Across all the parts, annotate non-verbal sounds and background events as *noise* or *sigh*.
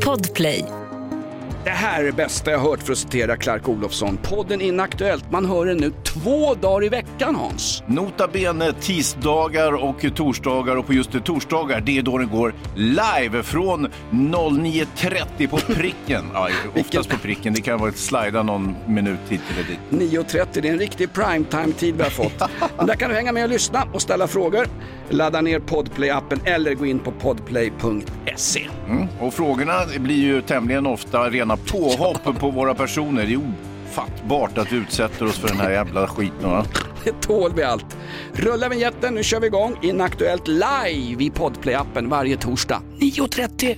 Podplay. Det här är det bästa jag hört för att citera Clark Olofsson. Podden Inaktuellt, man hör den nu två dagar i veckan Hans. Nota bene tisdagar och torsdagar och på just det, torsdagar, det är då den går live från 09.30 på pricken. *laughs* Ja, oftast på pricken, det kan vara ett slida någon minut hit eller dit. 9.30, det är en riktig primetime-tid vi har fått. *laughs* Men där kan du hänga med och lyssna och ställa frågor. Ladda ner Podplay-appen eller gå in på podplay.se. Mm. Och frågorna blir ju tämligen ofta rena påhopp på våra personer. Det är ofattbart att vi utsätter oss för den här jävla skiten. Va? Det tål vi allt. Rulla vignetten, nu kör vi igång. Inaktuellt live i Podplay-appen varje torsdag 9.30.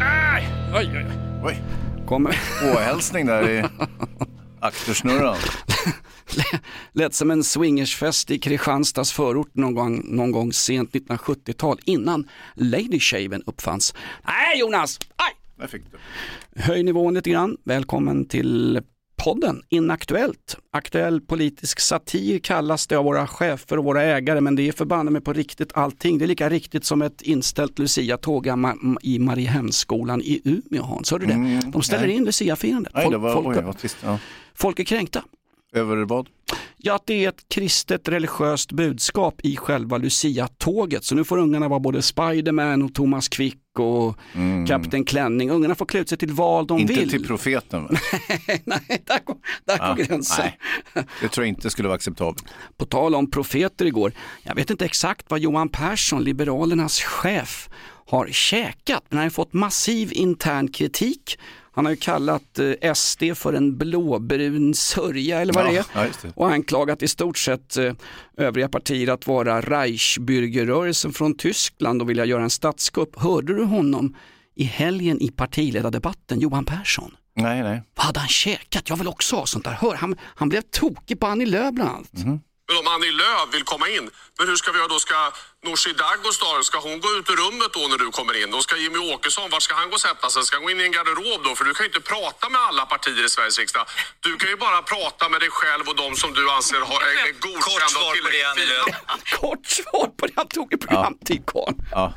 Aj, Oj, oj, oj. Oj, Kommer. påhälsning där i *laughs* aktersnurran. *laughs* Lät som en swingersfest i Kristianstads förort någon gång, någon gång sent 1970-tal innan ladyshaven uppfanns. Nej Jonas! Aj! Höj nivån lite grann. Välkommen till podden Inaktuellt. Aktuell politisk satir kallas det av våra chefer och våra ägare men det är förbanne mig på riktigt allting. Det är lika riktigt som ett inställt Lucia-tåg i Mariehemsskolan i Umeå Hans. Hörde du det? Mm, De ställer nej. in Lucia-firandet. Folk. Ja. folk är kränkta. Över vad? Ja, att det är ett kristet religiöst budskap i själva Lucia-tåget. Så nu får ungarna vara både Spiderman och Thomas Quick och Kapten Klänning. Ungarna får klä ut sig till vad de Mm. Inte vill. till profeten. *laughs* nej, där går, där går Ja, gränsen. nej. Det tror jag inte skulle vara acceptabelt. På tal om profeter igår. Jag vet inte exakt vad Johan Persson, Liberalernas chef, har käkat. Men han har fått massiv intern kritik. Han har ju kallat eh, SD för en blåbrun sörja eller vad Ja, det är. ja, det. Och anklagat i stort sett eh, övriga partier att vara Reichsbürgerrörelsen från Tyskland och vilja göra en statskupp. Hörde du honom i helgen i partiledardebatten, Johan Persson? Nej, nej. Vad hade han käkat? Jag vill också ha sånt där. Hör, han, han blev tokig på Annie Lööf bland annat. Men om Annie Lööf vill komma in, men hur ska vi göra då? Ska Nooshi Dadgostar, ska hon gå ut ur rummet då när du kommer in? Och ska Jimmy Åkesson, vart ska han gå och sätta sig? Ska han gå in i en garderob då? För du kan ju inte prata med alla partier i Sveriges riksdag. Du kan ju bara prata med dig själv och de som du anser har, är, godkända och tillräckligt. *laughs* Kort svar på det, han tog i programtid karln. Ja.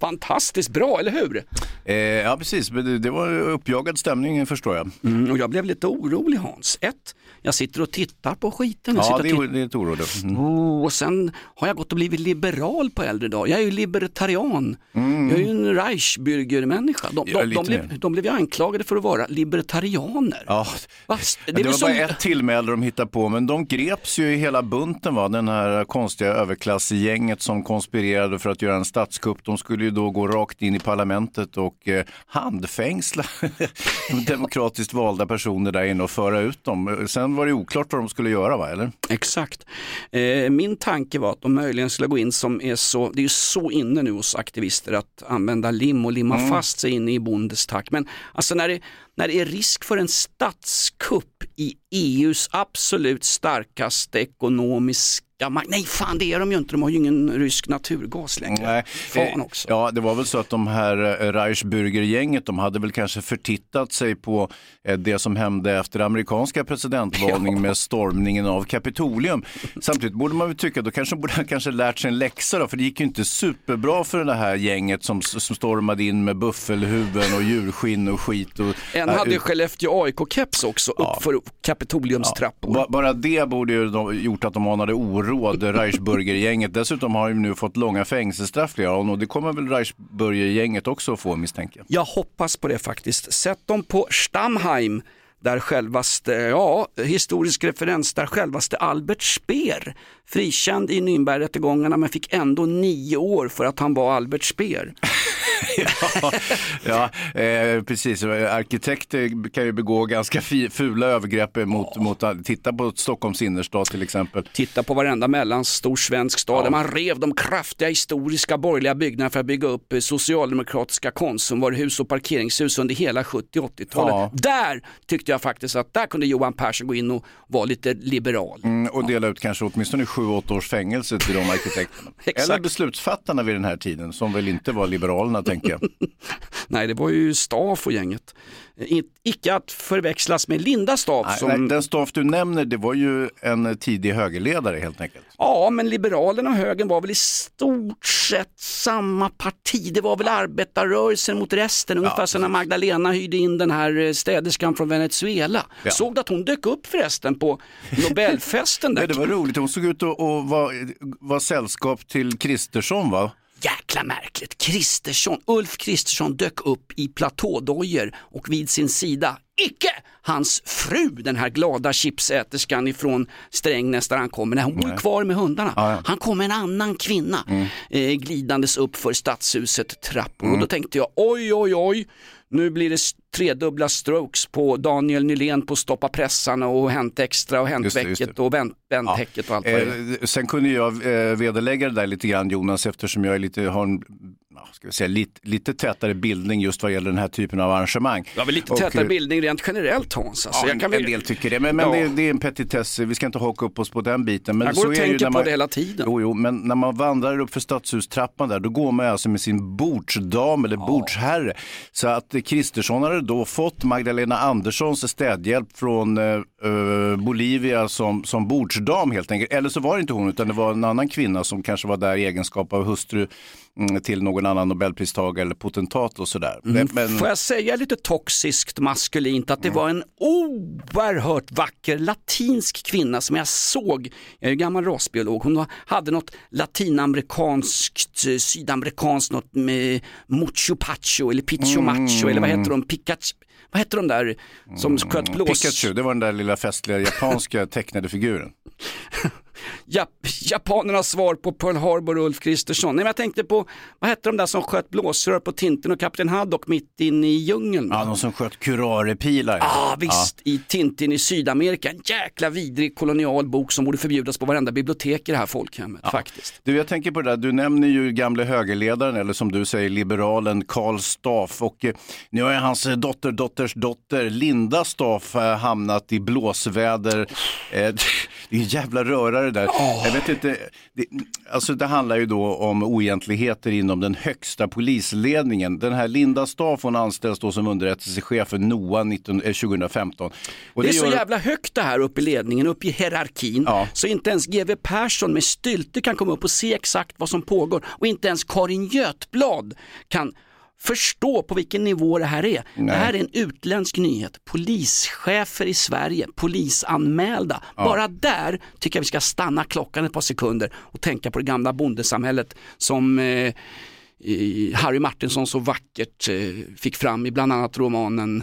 Fantastiskt bra, eller hur? Eh, ja, precis. Det, var uppjagad stämning förstår jag. Mm, och jag blev lite orolig Hans. Ett, jag sitter och tittar på skiten. Jag Ja, det är, det är ett oroligt. Mm. Oh, och sen har jag gått och blivit liberal på äldre dag. Jag är ju libertarian. Jag är ju en Reichsbürgermänniska. De, de, de, blev, de blev ju anklagade för att vara libertarianer. Ja, Va? det, Det var som- bara ett tillmäle de hittade på, men de greps ju i hela bunten, va? den här konstiga överklassgänget som konspirerade för att göra en statskupp. De skulle ju då gå rakt in i parlamentet och eh, handfängsla de *laughs* demokratiskt valda personer där inne och föra ut dem. Sen var det oklart vad de skulle göra, va? eller? Exakt. Eh, min tanke var att de möjligen skulle gå in som är så, det är ju så inne nu hos aktivister att använda lim och limma fast sig inne i Bundestag. Men alltså när det, när det är risk för en statskupp i EUs absolut starkaste ekonomiska makt. Nej fan det är de ju inte, de har ju ingen rysk naturgas längre. Nej, Fan också. Ja, det var väl så att de här eh, Reichsbürgergänget, de hade väl kanske förtittat sig på eh, det som hände efter amerikanska presidentvalningen *laughs* med stormningen av Kapitolium. Samtidigt borde man väl tycka, då kanske borde han kanske lärt sig en läxa då, för det gick ju inte superbra för det här gänget som, som stormade in med buffelhuvuden och djurskinn och skit. Och, En äh, hade ut- Skellefteå AIK-keps också upp för Kapitoliums trappor. Ba- Bara det borde ju gjort att de anade oråd, Reichsbürgergänget. Dessutom har de nu fått långa fängelsestraff flera och det kommer väl Reichsbürgergänget också att få misstänker jag. Jag hoppas på det faktiskt. Sätt dem på Stammheim där självaste, ja, historisk referens, där självaste Albert Speer, frikänd i Nürnbergrättegångarna men fick ändå nio år för att han var Albert Speer. *laughs* ja, *laughs* ja eh, precis. Arkitekter kan ju begå ganska fula övergrepp mot, mot, titta på Stockholms innerstad till exempel. Titta på varenda mellanstor svensk stad där man rev de kraftiga historiska borgerliga byggnaderna för att bygga upp eh, socialdemokratiska konsumvaruhus och parkeringshus under hela 70 80-talet. Ja. Där tyckte jag faktiskt att där kunde Johan Persson gå in och vara lite liberal. Mm, och dela ut kanske åtminstone 7-8 års fängelse till de *laughs* arkitekterna. Eller beslutsfattarna vid den här tiden som väl inte var liberalerna tänker jag. *laughs* Nej, det var ju Staff och gänget. I, icke att förväxlas med Linda Staff. Nej, som... nej, den Staff du nämner, det var ju en tidig högerledare helt enkelt. Ja, men Liberalerna och högern var väl i stort sett samma parti. Det var väl arbetarrörelsen mot resten, ungefär som när Magdalena hyrde in den här eh, städerskan från Venezuela. Ja. Såg du att hon dök upp förresten på Nobelfesten där? *laughs* Ja, det var roligt, hon såg ut att och var, var sällskap till Kristersson va? Jäkla märkligt. Kristersson, Ulf Kristersson dök upp i platådojor och vid sin sida, icke hans fru, den här glada chipsäterskan ifrån Strängnäs där han kommer. Nej, hon bor kvar med hundarna. Ja, ja. Han kom med en annan kvinna eh, glidandes upp för stadshuset trappor och då tänkte jag oj oj oj, nu blir det tredubbla strokes på Daniel Nylén på Stoppa pressarna och Hänt Extra och Hänt Väcket och Vänt- Vändtäcket och allt vad det är. Eh, sen kunde jag eh, vederlägga det där lite grann Jonas eftersom jag är lite, har en ja, ska vi säga, lite, lite tätare bildning just vad gäller den här typen av arrangemang. Har väl lite Och, tätare eh, bildning rent generellt Hans. Alltså, Ja, jag kan en väl... del tycker det, men, men Ja. det, det är en petitess, vi ska inte haka upp oss på den biten. Men Jag går så och tänker på man, det hela tiden. Jo, jo, men när man vandrar upp för stadshustrappan där, då går man alltså med sin bordsdam eller bordsherre. Så att eh, Kristersson hade då fått Magdalena Anderssons städhjälp från eh, eh, Bolivia som, som bordsdam helt enkelt. Eller så var det inte hon, utan det var en annan kvinna som kanske var där i egenskap av hustru till någon annan nobelpristagare eller potentat och sådär. Men, men, Får jag säga lite toxiskt maskulint att det var en oerhört vacker latinsk kvinna som jag såg, jag är gammal rasbiolog, hon hade något latinamerikanskt, eh, sydamerikanskt, något med mucho pacho eller picho macho eller vad heter de, Pikachu, vad heter de där som sköt blås... Pikachu, det var den där lilla festliga japanska *laughs* tecknade figuren. Jap japanernas svar på Pearl Harbor och Ulf Kristersson. Nej, men jag tänkte på, vad hette de där som sköt blåsrör på Tintin och Kapten Haddock mitt inne i djungeln? Ja, någon som sköt kurarepilar. Ja ah, visst, i Tintin i Sydamerika. En jäkla vidrig kolonial bok som borde förbjudas på varenda bibliotek i det här folkhemmet faktiskt. Du, jag tänker på det där, du nämner ju gamle högerledaren, eller som du säger, liberalen Karl Staff. Och eh, nu har ju hans eh, dotter, dotters dotter, Linda Staff, eh, hamnat i blåsväder. Eh, *laughs* det är en jävla rörare där. Jag vet inte, det, alltså det handlar ju då om oegentligheter inom den högsta polisledningen. Den här Linda Staff, hon anställs då som underrättelsechef för NOA 19, eh, 2015. Och Det är så gör- jävla högt det här uppe i ledningen, uppe i hierarkin, Ja. så inte ens GW Persson med stylte kan komma upp och se exakt vad som pågår och inte ens Karin Götblad kan förstå på vilken nivå det här är. Det här är en utländsk nyhet. Polischefer i Sverige, polisanmälda. Bara där tycker jag vi ska stanna klockan ett par sekunder och tänka på det gamla bondesamhället som eh, Harry Martinsson så vackert eh, fick fram i bland annat romanen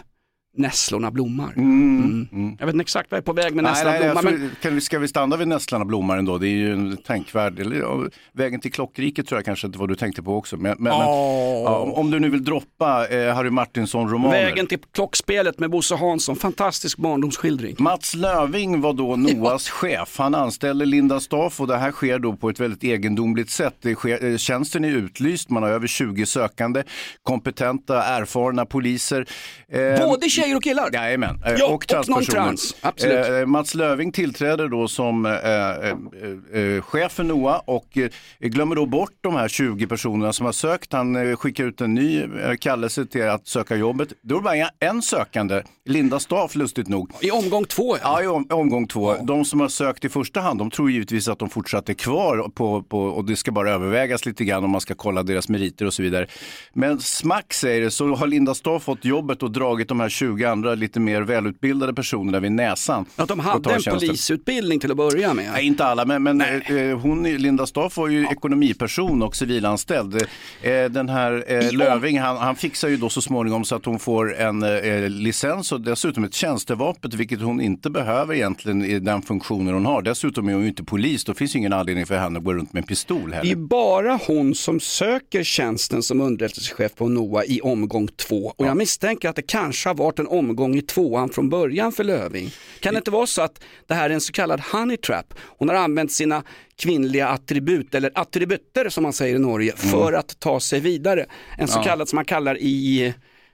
Nässlorna blommar. Mm. Jag vet inte exakt vad jag är på väg med Nej, Nässlorna nej, blommar. tror, Men... kan vi, ska vi stanna vid Nässlarna blommar ändå? Det är ju en tänkvärd, eller ja, vägen till klockriket tror jag kanske inte var du tänkte på också. Men, men, men ja, om- om du nu vill droppa eh, Harry Martinsson-romaner. Vägen till klockspelet med Bosse Hansson, fantastisk barndomsskildring. Mats Löving var då *laughs* Noas chef. Han anställde Linda Staff och det här sker då på ett väldigt egendomligt sätt. Det sker, eh, tjänsten är utlyst, man har över 20 sökande, kompetenta, erfarna poliser. Eh, Både tjejer och killar. Jajamän, eh, Ja, och och transpersoner. trans, absolut. Eh, Mats Löving tillträder då som eh, eh, eh, chef för NOA och eh, glömmer då bort de här 20 personerna som har sökt. Han eh, skickar ut en ny eh, kallelse till att söka jobbet. Då är det bara en sökande, Linda Staff lustigt nog. I omgång två ja. Ja, i om, omgång två. De som har sökt i första hand, de tror givetvis att de fortsatt är kvar på, på, och det ska bara övervägas lite grann om man ska kolla deras meriter och så vidare. Men smack säger det, så har Linda Staff fått jobbet och dragit de här 20 andra lite mer välutbildade personerna vid näsan. Att de hade en polisutbildning till att börja med. Nej, inte alla, men, men eh, hon, Linda Staff var ju ekonomiperson och civilanställd. Eh, den här eh, Löving, han, han fixar ju då så småningom så att hon får en eh, licens och dessutom ett tjänstevapen, vilket hon inte behöver egentligen i den funktionen hon har. Dessutom är hon ju inte polis, då finns ingen anledning för henne att gå runt med en pistol Det är heller. bara hon som söker tjänsten som underrättelsechef på NOA i omgång två. Och jag misstänker att det kanske har varit en omgång i tvåan från början för Löving. Kan det inte vara så att det här är en så kallad honey trap? Hon har använt sina kvinnliga attribut, eller attributer som man säger i Norge, för att ta sig vidare. En så kallad som man kallar i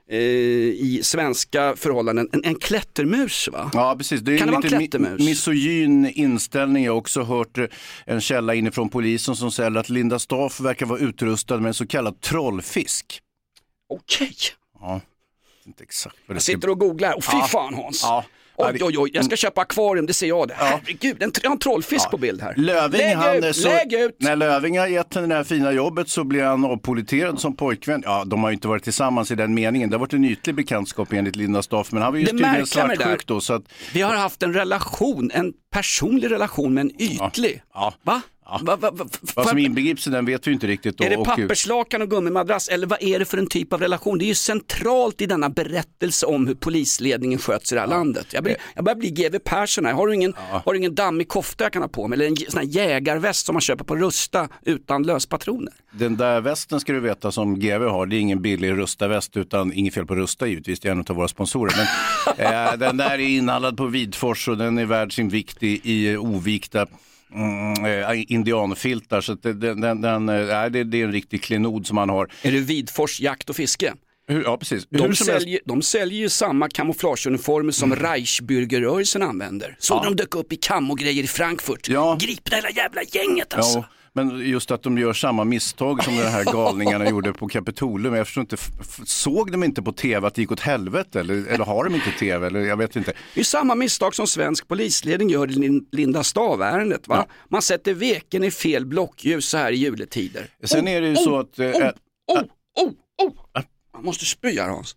eh, i svenska förhållanden, en, en klättermus va? Ja, precis. Det är Kan det en lite mi- klättermus? misogyn inställning. Jag har också hört eh, en källa inifrån polisen som säger att Linda Staff verkar vara utrustad med en så kallad trollfisk. Okej, Ja, inte exakt vad det jag sitter och googlar. Och fy Ja. fan Hans. Ja. Oj, oj, oj, jag ska köpa akvarium, det ser jag det. Herregud, en, jag har en trollfisk på bild här. Löving, lägg han ut, så, lägg ut! När Löving har gett henne det här fina jobbet så blir han avpoliterad som pojkvän. Ja, de har ju inte varit tillsammans i den meningen. Det har varit en ytlig bekantskap enligt Linda Staff, men han var ju Det tydligen märkliga med det svartsjuk då. Så att, Vi har haft en relation, en personlig relation men ytlig. ja. Va? Va, va, va, Vad som inbegrips i den vet vi inte riktigt. Då. är det papperslakan och gummimadrass eller vad är det för en typ av relation? Det är ju centralt i denna berättelse om hur polisledningen sköts i det här landet. Jag, blir, jag börjar bli GW Persson här. Har du, ingen, har du ingen dammig kofta jag kan ha på mig eller en sån här jägarväst som man köper på Rusta utan löspatroner? Den där västen ska du veta som GV har, det är ingen billig Rusta-väst utan inget fel på Rusta givetvis, det är en av våra sponsorer. Men *laughs* eh, den där är inhandlad på Vidfors och den är värd sin vikt i, i ovikta mm, eh, indianfiltar. Så det, den, den, den, eh, nej, det, det är en riktig klenod som han har. Är det Vidfors jakt och fiske? Hur, ja, precis. De Hur som helst- säljer, de säljer ju samma kamouflageuniformer som Reichsbürgerrörelsen använder. Så de dök upp i kamogrejer i Frankfurt. Ja. Grip det hela jävla gänget alltså. Ja, men just att de gör samma misstag som de här galningarna gjorde på Kapitolium. Jag förstår inte, såg de inte på tv att det gick åt helvete eller, eller har de inte tv? Eller, jag vet inte. Det är samma misstag som svensk polisledning gör i Lin- Linda Stav-ärendet. Va? Man sätter veken i fel blockljus så här i juletider. Sen är det ju så att... eh, Oh, äh, oh, oh, oh. Man måste spy här Hans.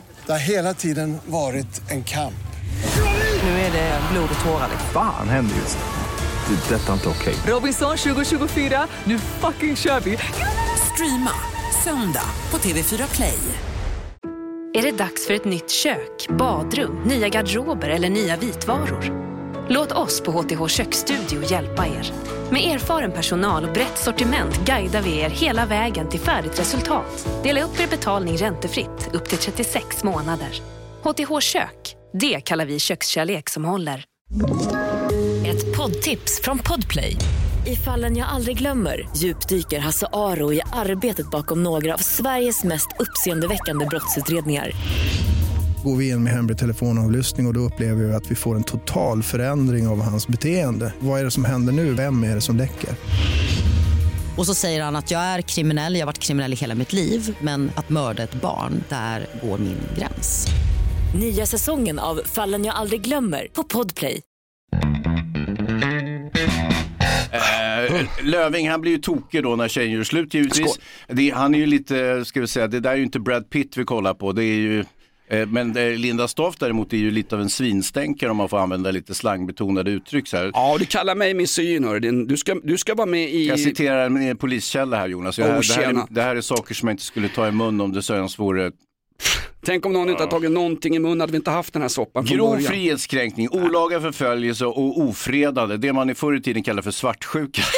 Det har hela tiden varit en kamp. Nu är det blod och tårar. Fan händer just nu. Det. är Detta är inte okej. Robinson 2024, nu fucking kör vi! Streama söndag på TV4 Play. Är det dags för ett nytt kök, badrum, nya garderober eller nya vitvaror? Låt oss på HTH Köksstudio hjälpa er. Med erfaren personal och brett sortiment guidar vi er hela vägen till färdigt resultat. Dela upp er betalning räntefritt upp till 36 månader. HTH Kök, det kallar vi kökskärlek som håller. Ett poddtips från Podplay. I fallen jag aldrig glömmer djupdyker Hasse Aro i arbetet bakom några av Sveriges mest uppseendeväckande brottsutredningar. Går vi in med hemlig telefonavlyssning och, och då upplever vi att vi får en total förändring av hans beteende. Vad är det som händer nu? Vem är det som läcker? Och så säger han att jag är kriminell, jag har varit kriminell i hela mitt liv men att mörda ett barn, där går min gräns. Nya säsongen av Fallen jag aldrig glömmer på Podplay. Eh, Löving, han blir ju tokig då när tjejen gör slut givetvis. Det, han är ju lite, ska vi säga, det där är ju inte Brad Pitt vi kollar på. Det är ju, men eh, Linda Staff däremot är ju lite av en svinstänkare om man får använda lite slangbetonade uttryck så här. Ja, du kallar mig misogyn Du ska, du ska vara med i... Jag citerar en poliskälla här Jonas. Jag, Oh, det, här är, det här är saker som jag inte skulle ta i mun om det så ens vore Tänk om någon inte har tagit någonting i munnen, hade vi inte haft den här soppan grov början. frihetskränkning, olaga förföljelse och ofredande. Det man i förr i tiden kallade för svartsjuka. *laughs*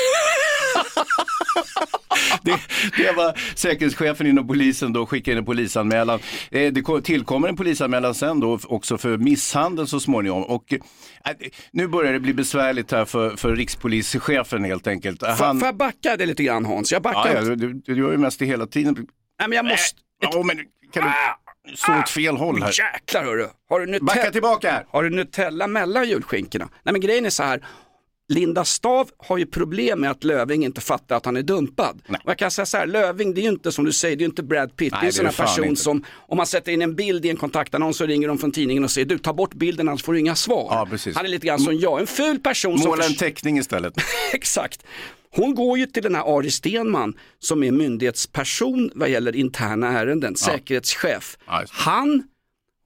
det, det var säkerhetschefen inom polisen då skickade in en polisanmälan. Eh, det kom- tillkommer en polisanmälan sen då också för misshandel så småningom. Och, eh, nu börjar det bli besvärligt här för, för rikspolischefen helt enkelt. Får, får jag backa det lite grann Hans? Jag backar. ja, ja, du, du gör ju mest det hela tiden. Nej, men jag måste... Ja, men kan du stå åt fel håll här? Jäklar hörru. Har du Nutella? Backa tillbaka här. Har du Nutella mellan julskinkorna? Nej men grejen är så här. Linda Stav har ju problem med att Löving inte fattar att han är dumpad. Och jag kan säga så här, Löving det är ju inte som du säger, det är ju inte Brad Pitt. Nej, det är en sån är här person inte. som, om man sätter in en bild i en kontaktannons så ringer de från tidningen och säger du ta bort bilden annars får du inga svar. Ja, precis. Han är lite grann som jag, en ful person som... Måla en förs- teckning istället. *laughs* Exakt. Hon går ju till den här Ari Stenman som är myndighetsperson vad gäller interna ärenden, säkerhetschef. Han,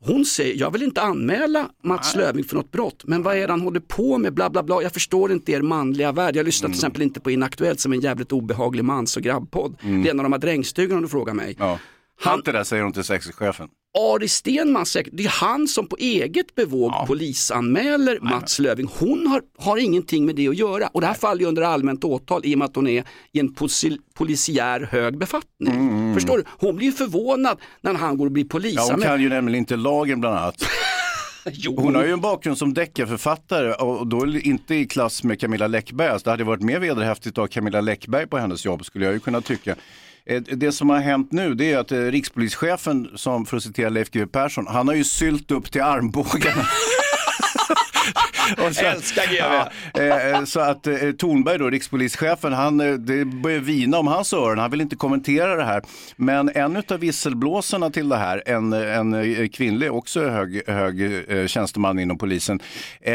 hon säger, jag vill inte anmäla Mats Löfving för något brott, men vad är det han håller på med, bla bla bla. Jag förstår inte er manliga värld. Jag lyssnar Mm. till exempel inte på Inaktuellt som en jävligt obehaglig mans och grabbpodd. Mm. Det är en av de här drängstugorna om du frågar mig. Ja. Allt det där säger hon till säkerhetschefen. Ari Stenman, det är han som på eget bevåg polisanmäler Mats Löfving. Hon har, har ingenting med det att göra och det här faller ju under allmänt åtal i och med att hon är i en polisiär hög befattning. Förstår du? Hon blir förvånad när han går och blir Mm, Ja, hon polisanmäld. kan ju nämligen inte lagen bland annat. *laughs* Hon har ju en bakgrund som deckarförfattare och då inte i klass med Camilla Läckberg. Alltså det hade varit mer vederhäftigt att ha Camilla Läckberg på hennes jobb skulle jag ju kunna tycka. Eh, det som har hänt nu det är att eh, rikspolischefen, som för att citera Leif GW Persson, han har ju sylt upp till armbågarna. *laughs* *laughs* Och så, Älskar GW. Ja, eh, så att eh, Thornberg då, rikspolischefen, han, eh, det börjar vina om hans öron. Han vill inte kommentera det här. Men en av visselblåsarna till det här, en, en eh, kvinnlig, också hög, hög eh, tjänsteman inom polisen. Eh,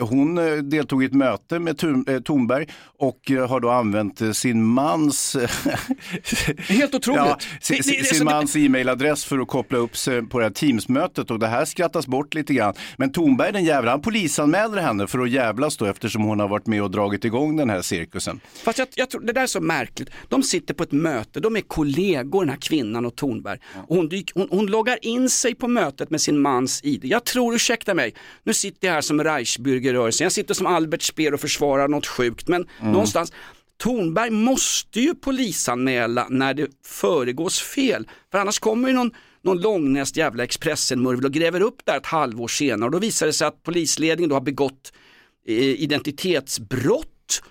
hon eh, deltog i ett möte med eh, Thornberg och eh, har då använt eh, sin mans *laughs* Helt otroligt. Ja, sin, sin så det- mans e-mailadress för att koppla upp sig på det här Teamsmötet och det här skrattas bort lite grann. Men Thornberg den jävla, han polisanmäler henne för att jävlas då eftersom hon har varit med och dragit igång den här cirkusen. Fast jag, jag tror, det där är så märkligt. De sitter på ett möte, de är kollegor den här kvinnan och Thornberg. Och hon, dyk, hon, hon loggar in sig på mötet med sin mans ID. Jag tror, ursäkta mig, nu sitter jag här som Reichsbürgerrörelsen, jag sitter som Albert Speer och försvarar något sjukt. Men Mm. någonstans, Thornberg måste ju polisanmäla när det föregås fel. För annars kommer ju någon någon långnäst jävla Expressen-murvel och gräver upp det här ett halvår senare. Och då visar det sig att polisledningen då har begått eh, identitetsbrott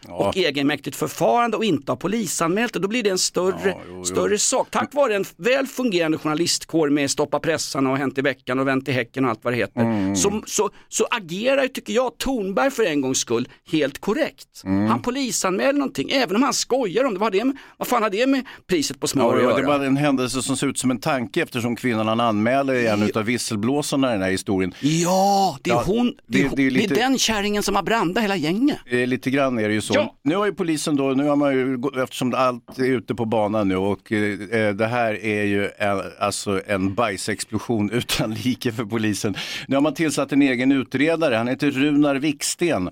och egenmäktigt förfarande och inte har polisanmält det. Då blir det en större, större sak. Tack vare en väl fungerande journalistkår med Stoppa pressarna och Hänt i veckan och Vänt i häcken och allt vad det heter. Mm. Så, så, så agerar, tycker jag, Thornberg för en gångs skull helt korrekt. Mm. Han polisanmäler någonting, även om han skojar om det. Vad, det med, vad fan har det med priset på smör Ja, att ja, göra? det var en händelse som ser ut som en tanke eftersom kvinnan han anmäler är en av visselblåsarna i den här historien. Ja, det är Ja, hon, det, är, det- hon- det är det är lite- den kärringen som har brandat hela gänget. Lite grann är det ju så. Ja. Nu har ju polisen då, nu har man ju, eftersom allt är ute på banan nu och eh, det här är ju en, alltså en bajsexplosion *laughs* utan like för polisen. Nu har man tillsatt en egen utredare, han heter Runar Viksten,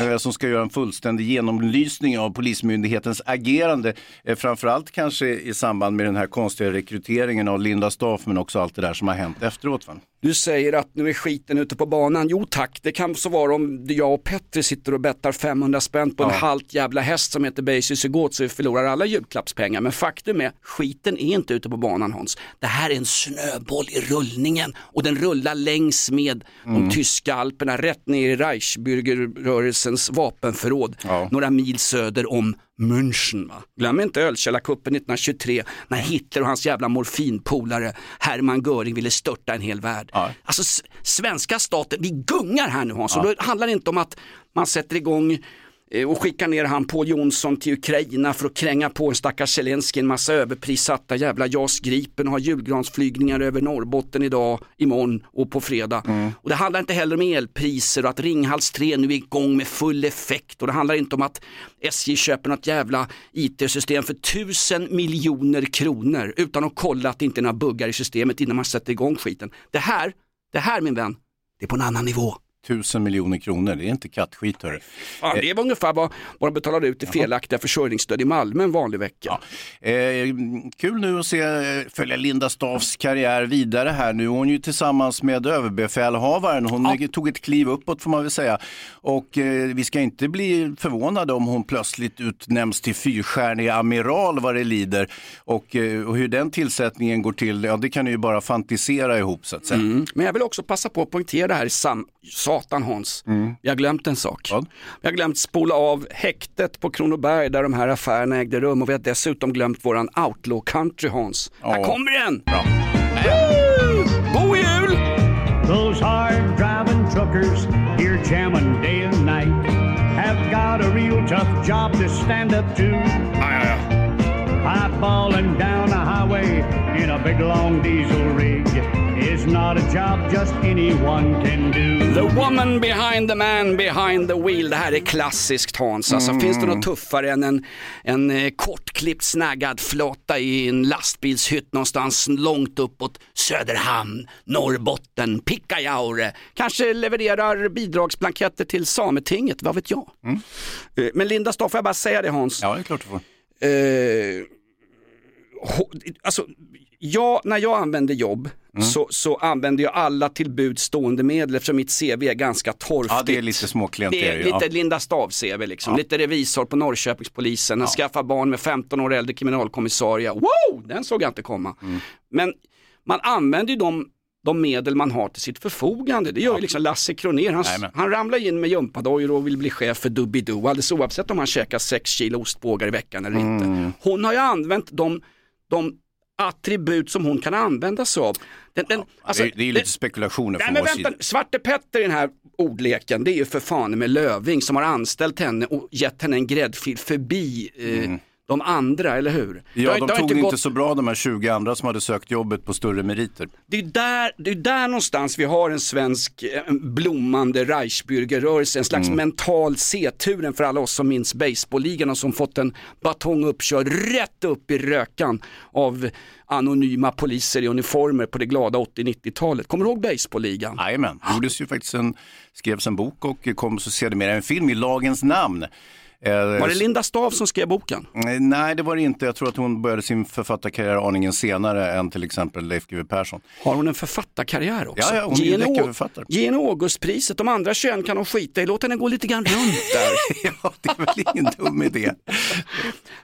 eh, som ska göra en fullständig genomlysning av Polismyndighetens agerande. Eh, framförallt kanske i samband med den här konstiga rekryteringen av Linda Staff men också allt det där som har hänt efteråt. Va? Du säger att nu är skiten ute på banan. Jo tack, det kan så vara om jag och Petri sitter och bettar 500 spänn på en Ja. halt jävla häst som heter Beisys Gåt så vi förlorar alla julklappspengar. Men faktum är, skiten är inte ute på banan Hans. Det här är en snöboll i rullningen och den rullar längs med de Mm. tyska alperna rätt ner i Reichsbürgerrörelsens vapenförråd. Några mil söder om München. Va? Glöm inte ölkällarkuppen 1923 när Hitler och hans jävla morfinpolare Hermann Göring ville störta en hel värld. Alltså s- svenska staten, vi gungar här nu Hans. Och Ja. då handlar det inte om att man sätter igång och skickar ner han Paul Jonsson till Ukraina för att kränga på en stackars Zelenskyj en massa överprissatta jävla JAS Gripen och ha julgransflygningar över Norrbotten idag, imorgon och på fredag. Och det handlar inte heller om elpriser och att Ringhals 3 nu är igång med full effekt och det handlar inte om att SJ köper något jävla IT-system för tusen miljoner kronor utan att kolla att det inte är några buggar i systemet innan man sätter igång skiten. Det här, det här min vän, det är på en annan nivå. Tusen miljoner kronor, det är inte kattskit hörru. Fan, det var ungefär vad, vad de betalade ut i felaktiga försörjningsstöd i Malmö en vanlig vecka. Eh, kul nu att se, eh, följa Linda Staffs karriär vidare här. Nu är hon ju tillsammans med överbefälhavaren. Hon tog ett kliv uppåt får man väl säga. Och eh, vi ska inte bli förvånade om hon plötsligt utnämns till fyrstjärnig amiral vad det lider. Och, eh, och hur den tillsättningen går till, ja det kan ni ju bara fantisera ihop så att säga. Mm. Men jag vill också passa på att poängtera det här i sam Satan Hans. Vi har glömt en sak. Vi har glömt spola av häktet på Kronoberg där de här affärerna ägde rum och vi har dessutom glömt våran outlaw country Hans. Här kommer den! God jul! Those hard driving truckers here jamming day and night have got a real tough job to stand up to. Eyeballing down a highway in a big long diesel rig is not a job just anyone can do. The woman behind the man behind the wheel. Det här är klassiskt Hans. Alltså, Mm. Finns det något tuffare än en, en eh, kortklippt snaggad flotta i en lastbilshytt någonstans långt uppåt Söderhamn, Norrbotten, Pikkajaure. Kanske levererar bidragsblanketter till Sametinget, vad vet jag. Eh, Men Linda Staff, får jag bara säga det Hans? Ja, det är klart du får. Eh, alltså, jag, när jag använder jobb så, så använder jag alla till bud stående medel eftersom mitt CV är ganska torftigt. Ja, det är lite småklent. Det är lite ja. Linda Stav-CV liksom, lite revisor på Norrköpingspolisen, ja. skaffa barn med 15 år äldre kriminalkommissarie. Wow, den såg jag inte komma. Mm. Men man använder ju de, de medel man har till sitt förfogande. Det gör ju liksom Lasse Kronér. Han, han ramlar in med gympadojor och vill bli chef för Doobidoo, alldeles oavsett om han käkar 6 kilo ostbågar i veckan eller Mm. inte. Hon har ju använt de, de attribut som hon kan använda sig av. Den, den, alltså, det, är, det är lite spekulationer Nej från men vänta, sida. Svarte Petter i den här ordleken, det är ju för fan med Löving som har anställt henne och gett henne en gräddfil förbi eh, de andra, eller hur? Ja, har- de tog inte gått- så bra de här 20 andra som hade sökt jobbet på större meriter. det är där, det är där någonstans vi har en svensk eh, en blommande Reichsbürgerrörelse, en slags mental C-turen för alla oss som minns baseballligan och som fått en batong uppkörd rätt upp i rökan av anonyma poliser i uniformer på det glada 80-90-talet. Kommer du ihåg baseballligan? Jajamän, det gjordes ju faktiskt en, skrevs en bok och kom så sedermera en film i Lagens namn. Var det Linda Stav som skrev boken? Nej, det var det inte. Jag tror att hon började sin författarkarriär aningen senare än till exempel Leif GW Persson. Har hon en författarkarriär också? Ja, ja, hon är ju Ge henne Augustpriset, de andra 21 kan hon skita i, låt henne gå lite grann runt där. *laughs* ja, det är väl ingen dum idé.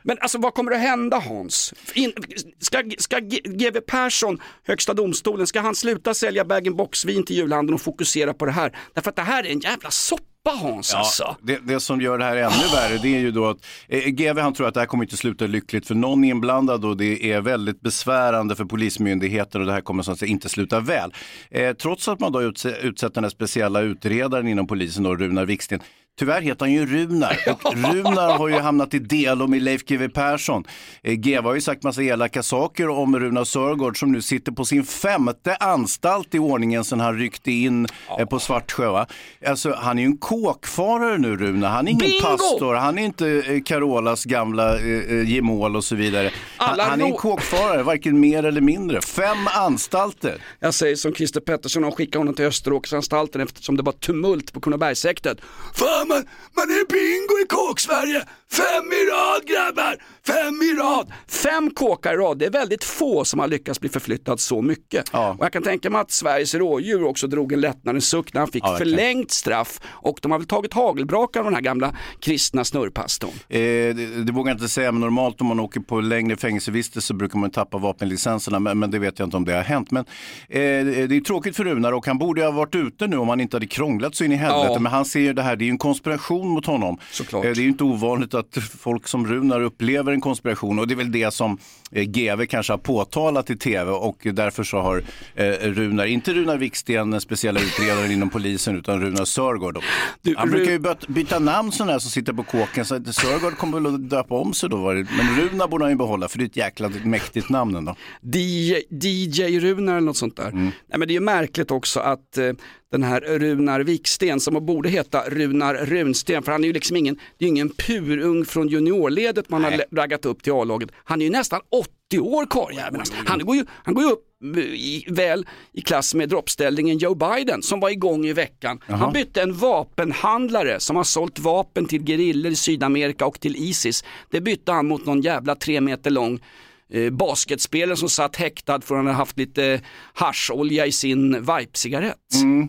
Men alltså vad kommer att hända Hans? In, ska ska GW Persson, Högsta domstolen, ska han sluta sälja bag-in-box-vin till julhandeln och fokusera på det här? Därför att det här är en jävla soppa Hans alltså. det, det som gör det här ännu värre det är ju då att eh, GW han tror att det här kommer inte sluta lyckligt för någon inblandad och det är väldigt besvärande för polismyndigheten och det här kommer att säga inte sluta väl. Eh, trots att man då utse, utsett den här speciella utredaren inom polisen då, Runar Viksten. Tyvärr heter han ju Runar *laughs* och Runar har ju hamnat i delo med Leif GW Persson. Eh, GW har ju sagt massa elaka saker om Runar Sörgård som nu sitter på sin femte anstalt i ordningen sedan han ryckte in eh, på Svartsjö. Va? Alltså, han är ju en kåkfarare nu Runar, han är ingen Bingo! pastor, han är inte eh, Carolas gamla eh, gemål och så vidare. Han, han är en kåkfarare, varken mer eller mindre. Fem anstalter. Jag säger som Christer Pettersson, de skickade honom till Österåkersanstalten eftersom det var tumult på Kronobergshäktet. Fan man, man är bingo i kåk-Sverige! Fem i rad grabbar! Fem i rad! Fem kåkar i rad, det är väldigt få som har lyckats bli förflyttad så mycket. Och jag kan tänka mig att Sveriges rådjur också drog en lättnadens suck när han fick Ja, förlängt straff och de har väl tagit hagelbrakar av den här gamla kristna snurrpastorn. Eh, det, det vågar jag inte säga, men normalt om man åker på längre fängelsevistelse så brukar man tappa vapenlicenserna, men, men det vet jag inte om det har hänt. Men eh, det är tråkigt för Runar och han borde ha varit ute nu om han inte hade krånglat så in i helvete. Ja. Men han ser ju det här, det är ju en konspiration mot honom. Såklart. Eh, det är ju inte ovanligt att folk som Runar upplever en konspiration och det är väl det som GV kanske har påtalat i tv och därför så har eh, Runar, inte Runar Viksten, den speciella utredaren inom polisen, utan Runar Sörgård. Du, han Ru- brukar ju byta, namn sådana här som sitter på kåken, så Sörgård kommer väl att döpa om sig då. var det- Men Runar borde han ju behålla, för det är ett jäkla mäktigt namn ändå. DJ, DJ Runar eller något sånt där. Mm. Nej, men det är ju märkligt också att eh, den här Runar Viksten som borde heta Runar Runsten för han är ju liksom ingen, det är ingen purung från juniorledet man har raggat upp till A-laget. Han är ju nästan 80 år karljäveln. Alltså. Han går ju, han går ju upp i, väl i klass med droppställningen Joe Biden som var igång i veckan. Han bytte en vapenhandlare som har sålt vapen till gerillor i Sydamerika och till Isis. Det bytte han mot någon jävla tre meter lång eh, basketspelare som satt häktad för att han hade haft lite hascholja i sin Vipe-cigarett.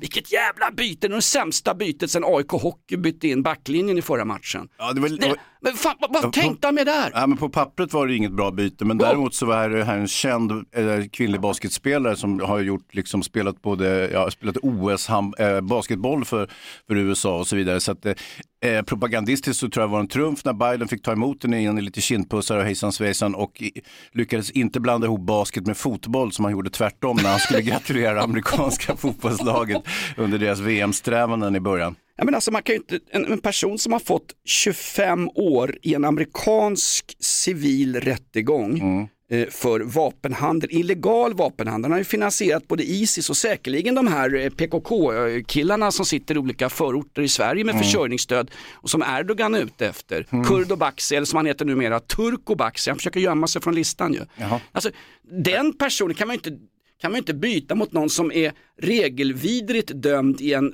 Vilket jävla byte, det är det sämsta bytet sen AIK Hockey bytte in backlinjen i förra matchen. Ja, det var, Det, men fan, vad, vad tänkte han med där? Ja, men på pappret var det inget bra byte, men däremot så var det här en känd eh, kvinnlig basketspelare som har gjort, liksom, spelat både, ja, spelat OS ham, eh, basketboll för, för USA och så vidare. Så att, eh, propagandistiskt så tror jag det var en trumf när Biden fick ta emot den igen i lite kindpussar och hejsan svejsan och i, lyckades inte blanda ihop basket med fotboll som han gjorde tvärtom när han skulle *laughs* gratulera amerikanska fotbollslaget under deras VM-strävanden i början. Ja, men alltså man kan inte, en, en person som har fått 25 år i en amerikansk civil rättegång eh, för vapenhandel, illegal vapenhandel. Han har ju finansierat både Isis och säkerligen de här eh, PKK-killarna som sitter i olika förorter i Sverige med Mm. försörjningsstöd och som Erdogan är ute efter. Kurdo Baxi, eller som han heter numera, Turko Baxi. Han försöker gömma sig från listan ju. Alltså, den personen kan man ju inte, kan man inte byta mot någon som är regelvidrigt dömd i en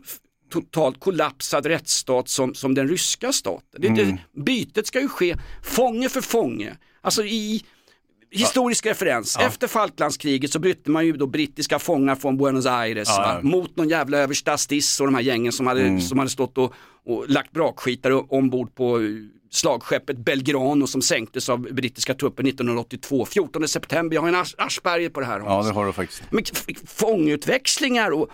totalt kollapsad rättsstat som, som den ryska staten. Det, Mm. det, bytet ska ju ske fånge för fånge. Alltså i historisk referens. Efter Falklandskriget så bytte man ju då brittiska fångar från Buenos Aires Ja, ja. mot någon jävla översta Stiss och de här gängen som hade, Mm. som hade stått och, och lagt brakskitare ombord på eh, slagskeppet Belgrano som sänktes av brittiska trupper 1982. 14 september, jag har en Aschberger på det här. Ja, det har du faktiskt. Men fångutväxlingar och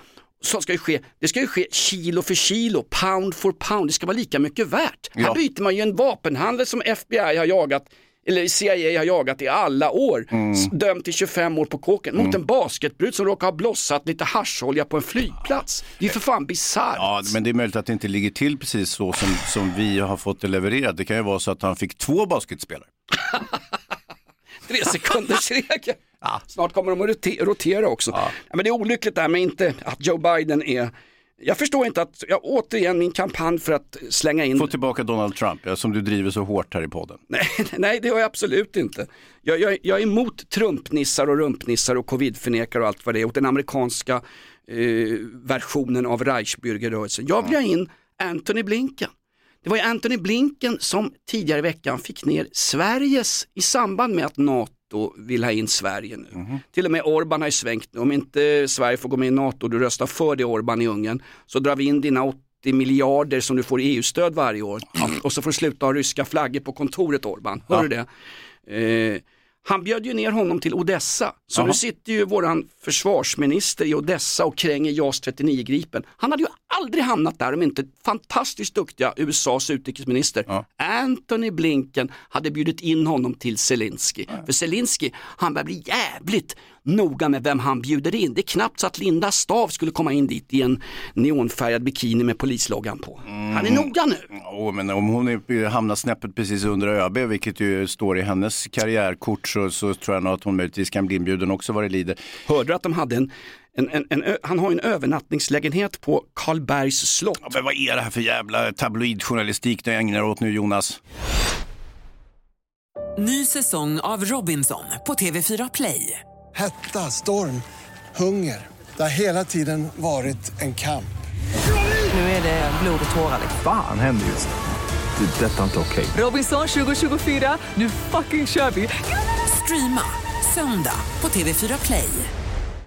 så ska ju ske, det ska ju ske kilo för kilo, pound for pound, det ska vara lika mycket värt. Ja. Här byter man ju en vapenhandel som FBI har jagat eller CIA har jagat i alla år, s- dömd till 25 år på kåken, mot en basketbrud som råkar ha blossat lite hascholja på en flygplats. Det är för fan bisarrt. Ja, men det är möjligt att det inte ligger till precis så som, som vi har fått det levererat. Det kan ju vara så att han fick två basketspelare. *laughs* Tre sekunders regel. Snart kommer de att rote- rotera också. Ja. men det är olyckligt det här med inte att Joe Biden är jag förstår inte att, jag, återigen min kampanj för att slänga in... Få tillbaka Donald Trump, ja, som du driver så hårt här i podden. *laughs* Nej, nej det gör jag absolut inte. Jag, jag, jag är emot Trumpnissar och rumpnissar och covidförnekare och allt vad det är. Och den amerikanska eh, versionen av Reichsbürgerrörelsen. Jag vill ha in Anthony Blinken. Det var ju Anthony Blinken som tidigare i veckan fick ner Sveriges, i samband med att NATO vill ha in Sverige nu. Till och med Orban har ju svängt nu. Om inte Sverige får gå med i NATO, du röstar för det Orban i Ungern, så drar vi in dina 80 miljarder som du får i EU-stöd varje år. Och så får du sluta ha ryska flaggor på kontoret Orban. Hör du det? Eh, han bjöd ju ner honom till Odessa. Så Jaha. nu sitter ju våran försvarsminister i Odessa och kränger JAS 39 Gripen. Han hade ju aldrig hamnat där om inte fantastiskt duktiga USAs utrikesminister Anthony Blinken hade bjudit in honom till Zelensky. För Zelensky, han börjar bli jävligt noga med vem han bjuder in. Det är knappt så att Linda Stav skulle komma in dit i en neonfärgad bikini med polisloggan på. Han är noga nu. Oh, men om hon är, hamnar snäppet precis under ÖB, vilket ju står i hennes karriärkort, så, så tror jag nog att hon möjligtvis kan bli inbjuden också vad det lider. Hörde du att de hade en, en, en, en han har en övernattningslägenhet på Karlbergs slott. Ja, men vad är det här för jävla tabloidjournalistik du ägnar åt nu Jonas? Ny säsong av Robinson på TV4 Play. Hetta, storm, hunger. Det har hela tiden varit en kamp. Nu är det blod och tårar. Fan händer just nu. Det. är Detta är inte okej. Robinson 2024, nu fucking kör vi! Streama söndag på TV4 Play.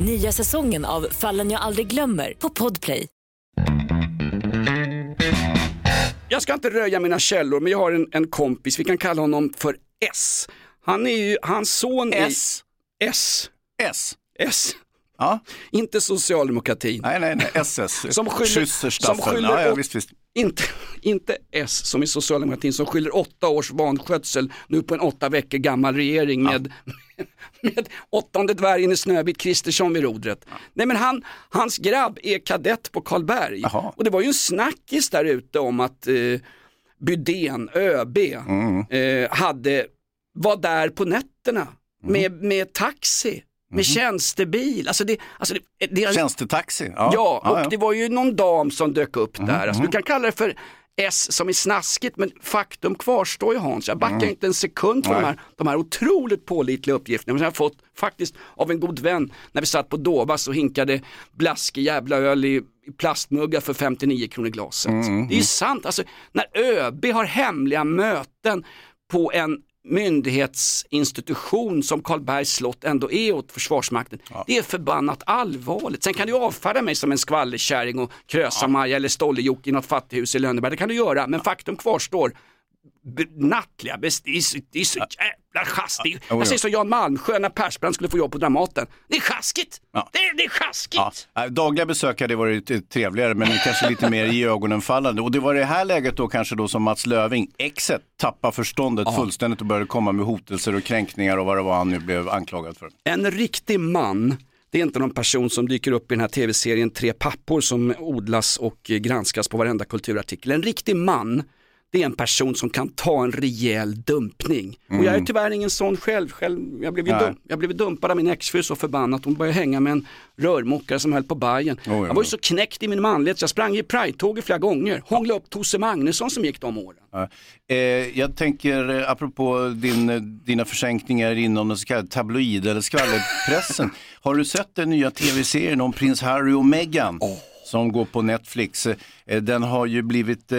Nya säsongen av Fallen jag aldrig glömmer på Podplay. Jag ska inte röja mina källor men jag har en, en kompis, vi kan kalla honom för S. Han är ju, hans son S? är S. S? S. Ja. Inte socialdemokratin. Nej, nej, nej, SS. *laughs* Som skyller, som skyller ja, ja, visst, visst. Inte, inte S som i socialdemokratin som skyller åtta års vanskötsel nu på en åtta veckor gammal regering med, *laughs* med åttonde dvärgen i Snövit Kristersson vid rodret. Nej men han, hans grabb är kadett på Karlberg och det var ju en snackis där ute om att eh, Bydén, ÖB, Mm. eh, hade, var där på nätterna med, med taxi, med tjänstebil. Alltså det, alltså det, det, Tjänstetaxi. Ja, Ja, och ja, det var ju någon dam som dök upp där. Alltså, mhm. du kan kalla det för S som är snaskigt, men faktum kvarstår ju Hans. Jag backar Mm. inte en sekund för de här, de här otroligt pålitliga uppgifterna som jag har fått faktiskt av en god vän när vi satt på Dovas och hinkade blaskig jävla öl i, i plastmuggar för 59 kronor glaset. Mm, Det är ju sant, alltså, när ÖB har hemliga möten på en myndighetsinstitution som Karlbergs slott ändå är åt Försvarsmakten. Det är förbannat allvarligt. Sen kan du avfärda mig som en skvallerkärring och Krösa-Maja eller Stolle-Jocke i något fattighus i Lönneberg. Det kan du göra, men faktum kvarstår. Nattliga det är så, det är så jävla schask. Det är- jo, jo. Jag säger som Jan Malmsjö när Persbrandt skulle få jobb på Dramaten. Det är sjaskigt! Det, är, det är sjaskigt! Ja. Dagliga besök hade varit trevligare men kanske lite mer i ögonen fallande. Och det var det här läget då kanske då som Mats Löving, exet, tappade förståndet fullständigt och började komma med hotelser och kränkningar och vad det var han nu blev anklagad för. En riktig man, det är inte någon person som dyker upp i den här tv-serien Tre pappor som odlas och granskas på varenda kulturartikel. En riktig man, det är en person som kan ta en rejäl dumpning. Och jag är Mm. tyvärr ingen sån själv. själv jag, blev ju dum, jag blev dumpad av min exfru så förbannat. Hon började hänga med en rörmokare som höll på Bajen. Oj, Jag var ju så knäckt i min manlighet så jag sprang i Pride-tåget flera gånger. Hånglade upp Tosse Magnusson som gick de åren. Ja. Eh, jag tänker, eh, apropå din, eh, dina försänkningar inom den så kallade tabloid eller skvallerpressen. *laughs* Har du sett den nya tv-serien om prins Harry och Meghan? Som går på Netflix. Eh, Den har ju blivit, eh,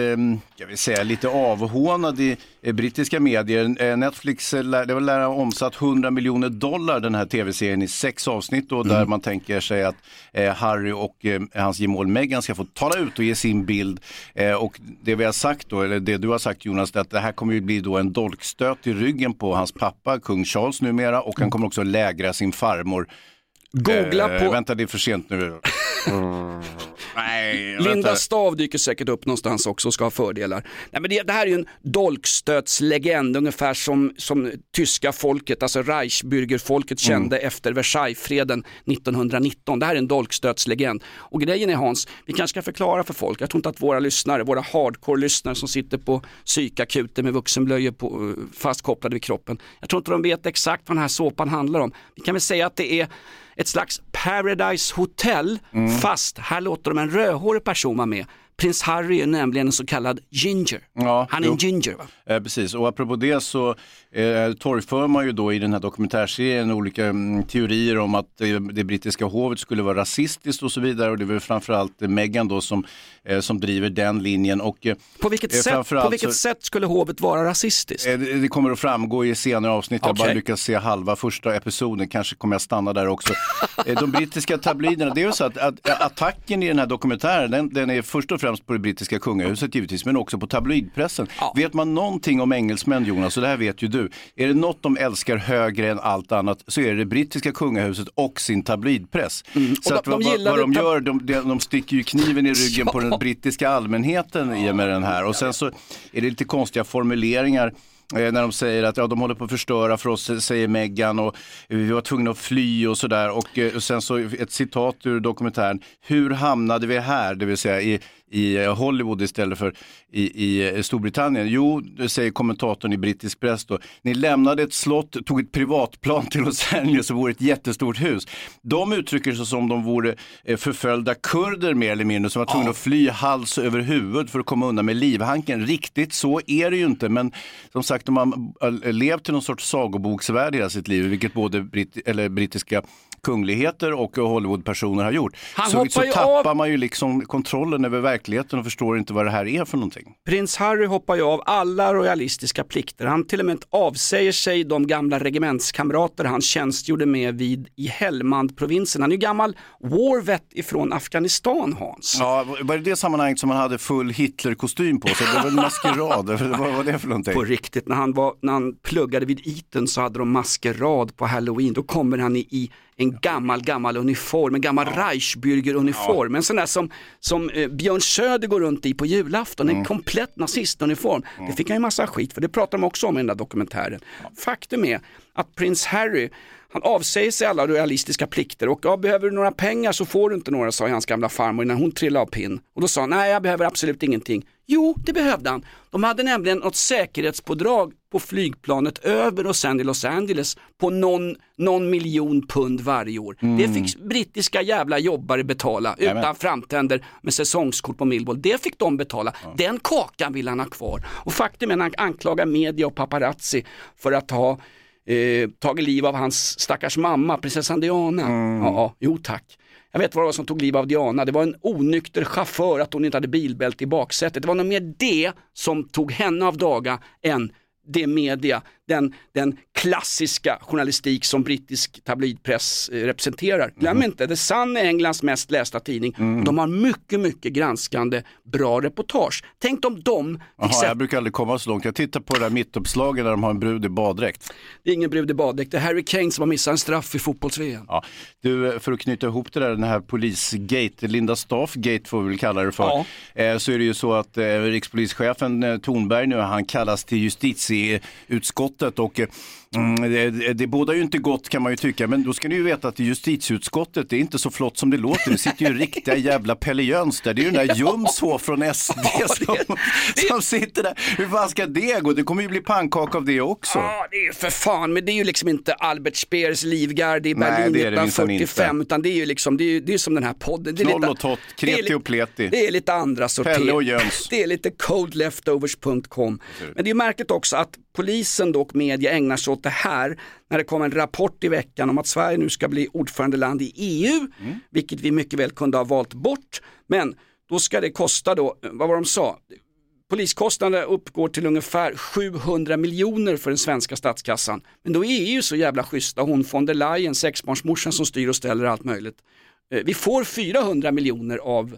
jag vill säga, lite avhånad i eh, brittiska medier. Eh, Netflix eh, det var lär omsatt 100 miljoner dollar den här tv-serien i sex avsnitt då, där man tänker sig att eh, Harry och eh, hans gemål Meghan ska få tala ut och ge sin bild. Eh, och det vi har sagt då, eller det du har sagt Jonas, att det här kommer ju bli då en dolkstöt i ryggen på hans pappa, kung Charles numera, och han kommer också lägra sin farmor. Googla eh, på- Vänta, det är för sent nu. *laughs* Nej, Linda. Stav dyker säkert upp någonstans också och ska ha fördelar. Nej, men det, det här är ju en dolkstötslegend, ungefär som, som tyska folket, alltså Reichsbürgerfolket kände efter Versaillesfreden 1919. Det här är en dolkstötslegend. Och grejen är Hans, vi kanske ska förklara för folk, jag tror inte att våra lyssnare, våra hardcore-lyssnare som sitter på psykakuten med vuxenblöjor på, eh, fastkopplade vid kroppen, jag tror inte de vet exakt vad den här såpan handlar om. Vi kan väl säga att det är ett slags Paradise Hotel, fast här låter de en rödhårig person vara med. Prins Harry är nämligen en så kallad ginger. Ja, Han är en jo. ginger va? Eh, precis, och apropå det så eh, torgför man ju då i den här dokumentärserien olika mm, teorier om att eh, det brittiska hovet skulle vara rasistiskt och så vidare. Och det är väl framförallt eh, Meghan då som, eh, som driver den linjen. Och, eh, På vilket, eh, sätt, på vilket så- sätt skulle hovet vara rasistiskt? Eh, Det det kommer att framgå i senare avsnitt. Jag har bara lyckats se halva första episoden. Kanske kommer jag stanna där också. De brittiska tabloiderna, det är ju så att, att attacken i den här dokumentären, den, den är först och främst på det brittiska kungahuset givetvis, men också på tabloidpressen. Vet man någonting om engelsmän Jonas, och det här vet ju du, är det något de älskar högre än allt annat så är det det brittiska kungahuset och sin tabloidpress. Så Mm. Att de- vad, de vad, de gör, de, de, sticker ju kniven i *laughs* ryggen på Ja. den brittiska allmänheten i och med den här. Och sen så är det lite konstiga formuleringar eh, när de säger att ja, de håller på att förstöra för oss, säger Meghan och vi var tvungna att fly och sådär. Och, eh, och sen så ett citat ur dokumentären. Hur hamnade vi här? Det vill säga i, i eh, Hollywood istället för i, i eh, Storbritannien. Jo, det säger kommentatorn i brittisk press då. Ni lämnade ett slott, tog ett privatplan till Los Angeles och vore ett jättestort hus. De uttrycker sig som de vore eh, förföljda kurder mer eller mindre som var tvungna att fly hals över huvud för att komma undan med livhanken. Riktigt så är det ju inte, men som sagt har eh, levt i någon sorts sagoboksvärld i hela sitt liv, vilket både britt, eller brittiska kungligheter och Hollywoodpersoner har gjort. Han så så tappar av- man ju liksom kontrollen över verkligheten och förstår inte vad det här är för någonting. Prins Harry hoppar ju av alla royalistiska plikter. Han till och med avsäger sig de gamla regementskamrater han tjänstgjorde med vid i Helmand-provinsen. Han är ju gammal war vet ifrån Afghanistan Hans. Ja, var det det sammanhanget som han hade full Hitler-kostym på sig? Det var en maskerad, *laughs* vad var det för någonting? På riktigt, när han, var, när han pluggade vid Eton så hade de maskerad på halloween. Då kommer han i, i en gammal, gammal uniform, en gammal Reichsbürger-uniform. En sån där som, som eh, Björn Söder går runt i på julafton, en komplett nazistuniform. Det fick han ju massa skit för, det pratar de också om i den där dokumentären. Faktum är att prins Harry, han avsäger sig alla realistiska plikter och ja, behöver du några pengar så får du inte några, sa hans gamla farmor när hon trillade av pinn. Och då sa han, nej jag behöver absolut ingenting. Jo, det behövde han. De hade nämligen något säkerhetspådrag på flygplanet över och sen i Los Angeles på någon, någon miljon pund varje år. Det fick brittiska jävla jobbare betala utan Jajamän. framtänder med säsongskort på Millwall. Det fick de betala. Den kakan vill han ha kvar. Och faktum är att han anklagar media och paparazzi för att ha eh, tagit liv av hans stackars mamma, prinsessan Diana. Ja, ja, jo tack. Jag vet vad det var som tog liv av Diana, det var en onykter chaufför, att hon inte hade bilbälte i baksätet. Det var nog mer det som tog henne av daga än det media, den, den klassiska journalistik som brittisk tabloidpress eh, representerar. Glöm inte, The Sun är Englands mest lästa tidning. Och de har mycket, mycket granskande, bra reportage. Tänk om de fick Jaha, sätta jag brukar aldrig komma så långt. Jag tittar på det där mittuppslaget där de har en brud i baddräkt. Det är ingen brud i baddräkt, det är Harry Kane som har missat en straff i fotbolls-VM. Ja. Du, för att knyta ihop det där, den här polisgate, Linda Staff-gate får vi väl kalla det för, eh, så är det ju så att eh, rikspolischefen eh, Thornberg nu, han kallas till justitieutskottet och eh, Mm, det, det båda ju inte gott kan man ju tycka, men då ska ni ju veta att i justitieutskottet, det är inte så flott som det låter. Det sitter ju riktiga jävla Pelle Jöns där. Det är ju den där Jomshof från SD som, som sitter där. Hur fan ska det gå? Det kommer ju bli pannkaka av det också. Ja, det är ju för fan, men det är ju liksom inte Albert Speers livgarde i Nej, Berlin det är det minsann 1945, inte. utan det är ju liksom, det är, ju- det är som den här podden. Det är Knoll lite- och tott, kreti och pleti. Det är lite andra sorter. Pelle och Jöns. Det är lite coldleftovers.com. Men det är märkligt också att polisen och media ägnar sig åt det här när det kom en rapport i veckan om att Sverige nu ska bli ordförandeland i EU, Mm. vilket vi mycket väl kunde ha valt bort. Men då ska det kosta då, vad var de sa? Poliskostnaderna uppgår till ungefär 700 miljoner för den svenska statskassan. Men då är EU så jävla schyssta, hon von der Leyen, sexbarnsmorsan som styr och ställer allt möjligt. Eh, Vi får 400 miljoner av,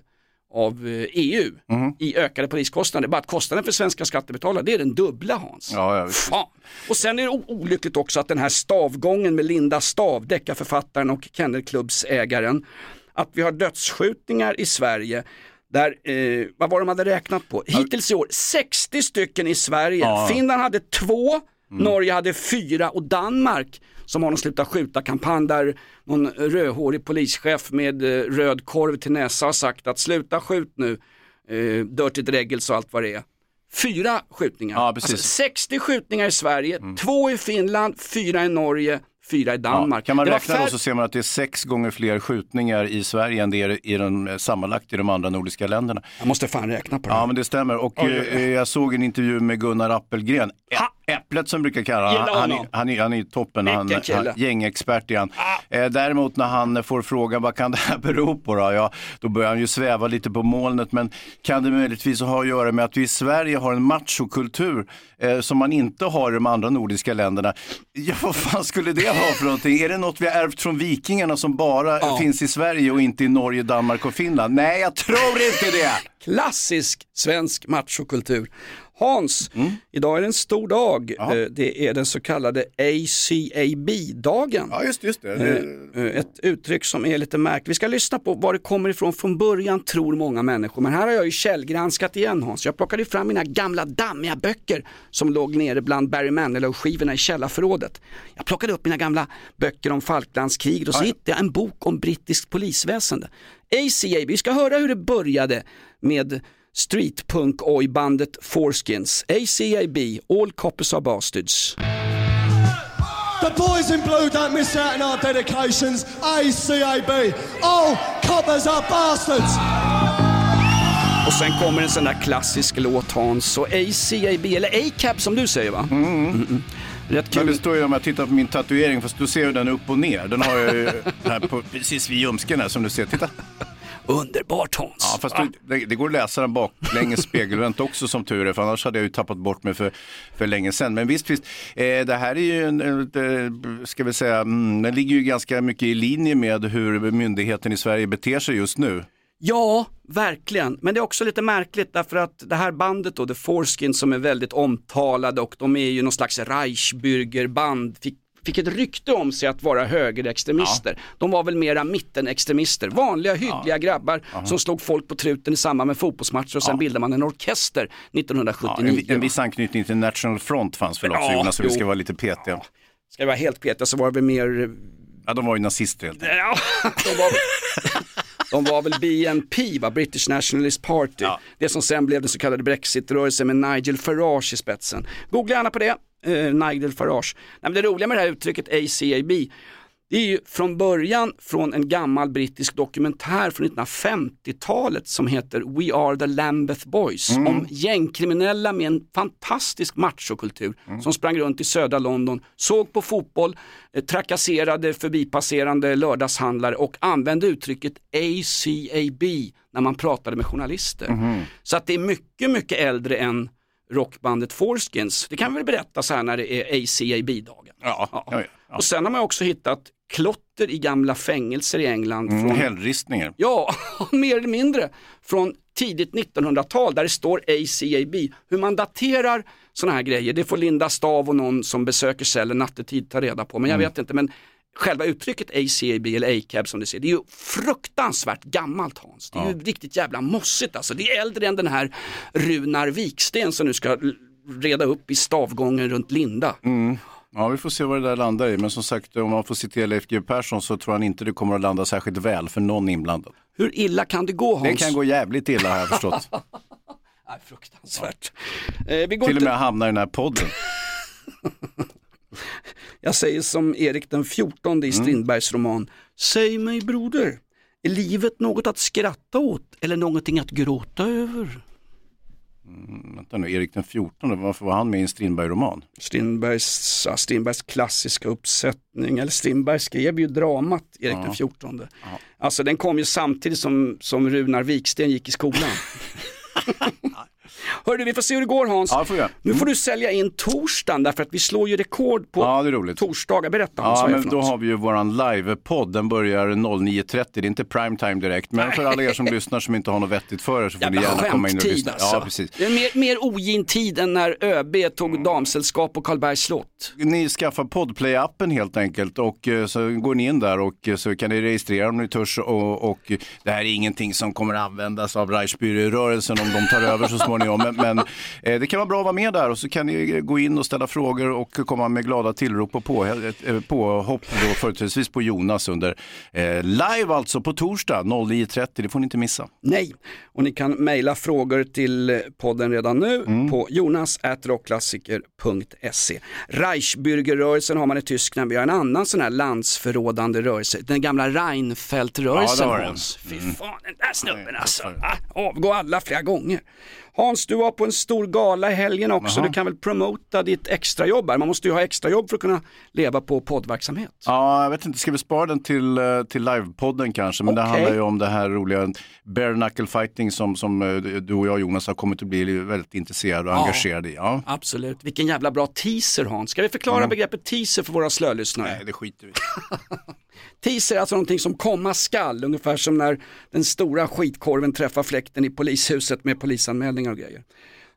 av eh, EU Mhm. i ökade poliskostnader. Bara att kostnaden för svenska skattebetalare det är den dubbla Hans. Ja, ja. Fan. Och sen är det olyckligt också att den här stavgången med Linda Stav, deckarförfattaren och kennelklubbsägaren, att vi har dödsskjutningar i Sverige där, eh, vad var de hade räknat på? Hittills i år 60 stycken i Sverige. Ja. Mm. Finland hade två, Norge hade fyra och Danmark som har någon sluta skjuta-kampanj där någon rödhårig polischef med eh, röd korv till näsa har sagt att sluta skjut nu, eh, Dirty Dreggels och allt vad det är. Fyra skjutningar. Ja. Alltså 60 skjutningar i Sverige, två i Finland, fyra i Norge, fyra i Danmark. Ja, kan man Det räkna då fär- så ser man att det är sex gånger fler skjutningar i Sverige än det är i den, eh, sammanlagt i de andra nordiska länderna. Jag måste fan räkna på det. Ja men det stämmer och oj. eh, jag såg en intervju med Gunnar Appelgren, Ä- Äpplet som brukar kalla han, han, han, är, han är toppen, han, han, gängexpert han. Ah. Eh, däremot när han får frågan vad kan det här bero på då? Ja, då börjar han ju sväva lite på molnet men kan det möjligtvis ha att göra med att vi i Sverige har en machokultur eh, som man inte har i de andra nordiska länderna. Ja, vad fan skulle det vara för någonting? Är det något vi har ärvt från vikingarna som bara Ja. finns i Sverige och inte i Norge, Danmark och Finland? Nej, jag tror inte det! Klassisk svensk machokultur. Hans, idag är det en stor dag. Ja. Eh, Det är den så kallade ACAB-dagen. Ja, just, just det. Eh, eh, Ett uttryck som är lite märkligt. Vi ska lyssna på var det kommer ifrån från början tror många människor. Men här har jag ju källgranskat igen Hans. Jag plockade fram mina gamla dammiga böcker som låg nere bland Barry Manilow-skivorna i källarförrådet. Jag plockade upp mina gamla böcker om Falklandskriget och så hittade jag en bok om brittiskt polisväsende. ACAB, vi ska höra hur det började med streetpunk-oj-bandet Foreskins. ACAB, All Coppers Are Bastards. The boys in blue don't miss out on our dedications. ACAB. All coppers are bastards. Och sen kommer en sån där klassisk låt Hans och ACAB, eller ACAB som du säger va? Mm. Rätt Men kul. det står ju om jag tittar på min tatuering, fast du ser ju den upp och ner. Den har jag ju här på, precis vid ljumsken här som du ser. Titta. Underbart Hans. Ja, fast du, det, det går att läsa den baklänges spegelvänt också som tur är, för annars hade jag ju tappat bort mig för, för länge sedan. Men visst, visst eh, det här är ju, en, eh, ska vi säga, mm, den ligger ju ganska mycket i linje med hur myndigheten i Sverige beter sig just nu. Ja, verkligen. Men det är också lite märkligt därför att det här bandet då, The Foreskin som är väldigt omtalade och de är ju någon slags Reichsbürgerband, fick fick ett rykte om sig att vara högerextremister. De var väl mera mittenextremister, vanliga hyggliga grabbar som slog folk på truten i samband med fotbollsmatcher och sen bildade man en orkester Ja, 1979. en, en viss anknytning till National Front fanns väl också Ja, Jonas, så vi ska vara lite petiga. Ska jag vara helt petiga så var väl mer Ja, de var ju nazister helt enkelt. Ja, de var, de var väl BNP, va? British Nationalist Party. Det som sen blev den så kallade Brexit-rörelsen med Nigel Farage i spetsen. Googla gärna på det, eh, Nigel Farage. Nej, men det roliga med det här uttrycket ACAB, det är ju från början från en gammal brittisk dokumentär från 1950-talet som heter We are the Lambeth Boys. Om gängkriminella med en fantastisk machokultur som sprang runt i södra London, såg på fotboll, eh, trakasserade förbipasserande lördagshandlare och använde uttrycket ACAB när man pratade med journalister. Så att det är mycket, mycket äldre än rockbandet Foreskins. Det kan vi väl berätta så här när det är ACAB-dagen. Ja, ja, ja. Och sen har man också hittat klotter i gamla fängelser i England. Mm, Från, hällristningar. ja, *laughs* mer eller mindre. Från tidigt 1900-tal där det står ACAB. Hur man daterar sådana här grejer, det får Linda Stav och någon som besöker cellen nattetid ta reda på. Men jag Mm. vet inte, men själva uttrycket ACAB eller ACAB som det ser, det är ju fruktansvärt gammalt Hans. Det är ju riktigt jävla mossigt alltså. Det är äldre än den här Runar Viksten som nu ska reda upp i stavgången runt Linda. Mm. Ja, vi får se vad det där landar i. Men som sagt, om man får citera Leif G Persson så tror han inte det kommer att landa särskilt väl för någon inblandad. Hur illa kan det gå Hans? Det kan gå jävligt illa har jag förstått. *laughs* Nej, fruktansvärt. Eh, vi går Till och inte- med hamna i den här podden. *laughs* Jag säger som Erik den 14 Mm. i Strindbergs roman. Säg mig broder, är livet något att skratta åt eller någonting att gråta över? Vänta nu, Erik den 14, varför var han med i en Strindberg-roman? Strindbergs, ja, Strindbergs klassiska uppsättning, eller Strindberg skrev ju dramat Erik Ja. den 14. Alltså den kom ju samtidigt som, som Runar Viksten gick i skolan. *laughs* Hörru, vi får se hur det går Hans. Ja, får jag. Nu får du sälja in torsdagen därför att vi slår ju rekord på Ja, torsdagar. Berätta Hans, Ja, men då har vi ju våran livepodd. Den börjar 09.30. Det är inte primetime direkt, men för alla er som *laughs* lyssnar som inte har något vettigt för er så får ni gärna komma in och lyssna. alltså. Ja, precis. Det är mer, mer ogin tid än när ÖB tog damsällskap på Karlbergs slott. Ni skaffar Podplay-appen helt enkelt och eh, så går ni in där och eh, så kan ni registrera om ni törs och, och det här är ingenting som kommer användas av Reichsbürgerrörelsen om de tar över så småningom. *laughs* Men, men eh, det kan vara bra att vara med där och så kan ni eh, gå in och ställa frågor och komma med glada tillrop och på, eh, påhopp då företrädesvis på Jonas under eh, live alltså på torsdag 09.30. Det får ni inte missa. Nej, och ni kan mejla frågor till eh, podden redan nu Mm. på jonas.rockklassiker.se. Reichsbürgerrörelsen har man i Tyskland, vi har en annan sån här landsförrådande rörelse, den gamla Reinfeldt-rörelsen Ja. Fy fan, den där snubben alltså, ah, avgå alla flera gånger. Hans, du var på en stor gala i helgen också, Jaha. du kan väl promota ditt extrajobb här, man måste ju ha extrajobb för att kunna leva på poddverksamhet. Ja, jag vet inte, ska vi spara den till, eh, till livepodden kanske? Men det Okej. handlar ju om det här roliga bare knuckle fighting som, som eh, du och jag Jonas har kommit att bli väldigt intresserade och Ja. engagerade i. Ja. Absolut, vilken jävla bra teaser Hans. Ska vi förklara Mm. begreppet teaser för våra slölyssnare? Nej, det skiter vi i. *laughs* Teaser är alltså någonting som komma skall, ungefär som när den stora skitkorven träffar fläkten i polishuset med polisanmälningar och grejer.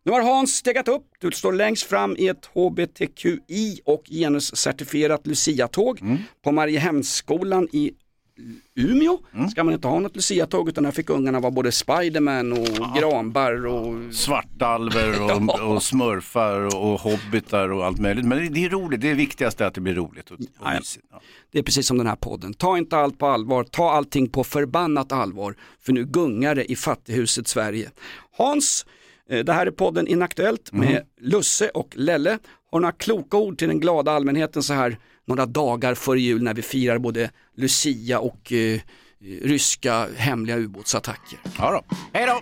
Nu har Hans stegat upp, du står längst fram i ett HBTQI och genuscertifierat Lucia-tåg Mm. på Mariehemsskolan i Umeå. Mm. Ska man inte ha något Lucia-tåg utan där fick ungarna vara både Spiderman och granbarr och Svartalver och, *laughs* och smurfar och, hobbitar och allt möjligt. Men det, är roligt, det viktigaste är att det blir roligt och, och mysigt. Ja. Det är precis som den här podden. Ta inte allt på allvar, ta allting på förbannat allvar. För nu gungar det i fattighuset Sverige. Hans, eh, det här är podden Inaktuellt med Lusse och Lelle. Har några kloka ord till den glada allmänheten så här några dagar före jul när vi firar både Lucia och eh, ryska hemliga ubåtsattacker. Ja då. Hej då!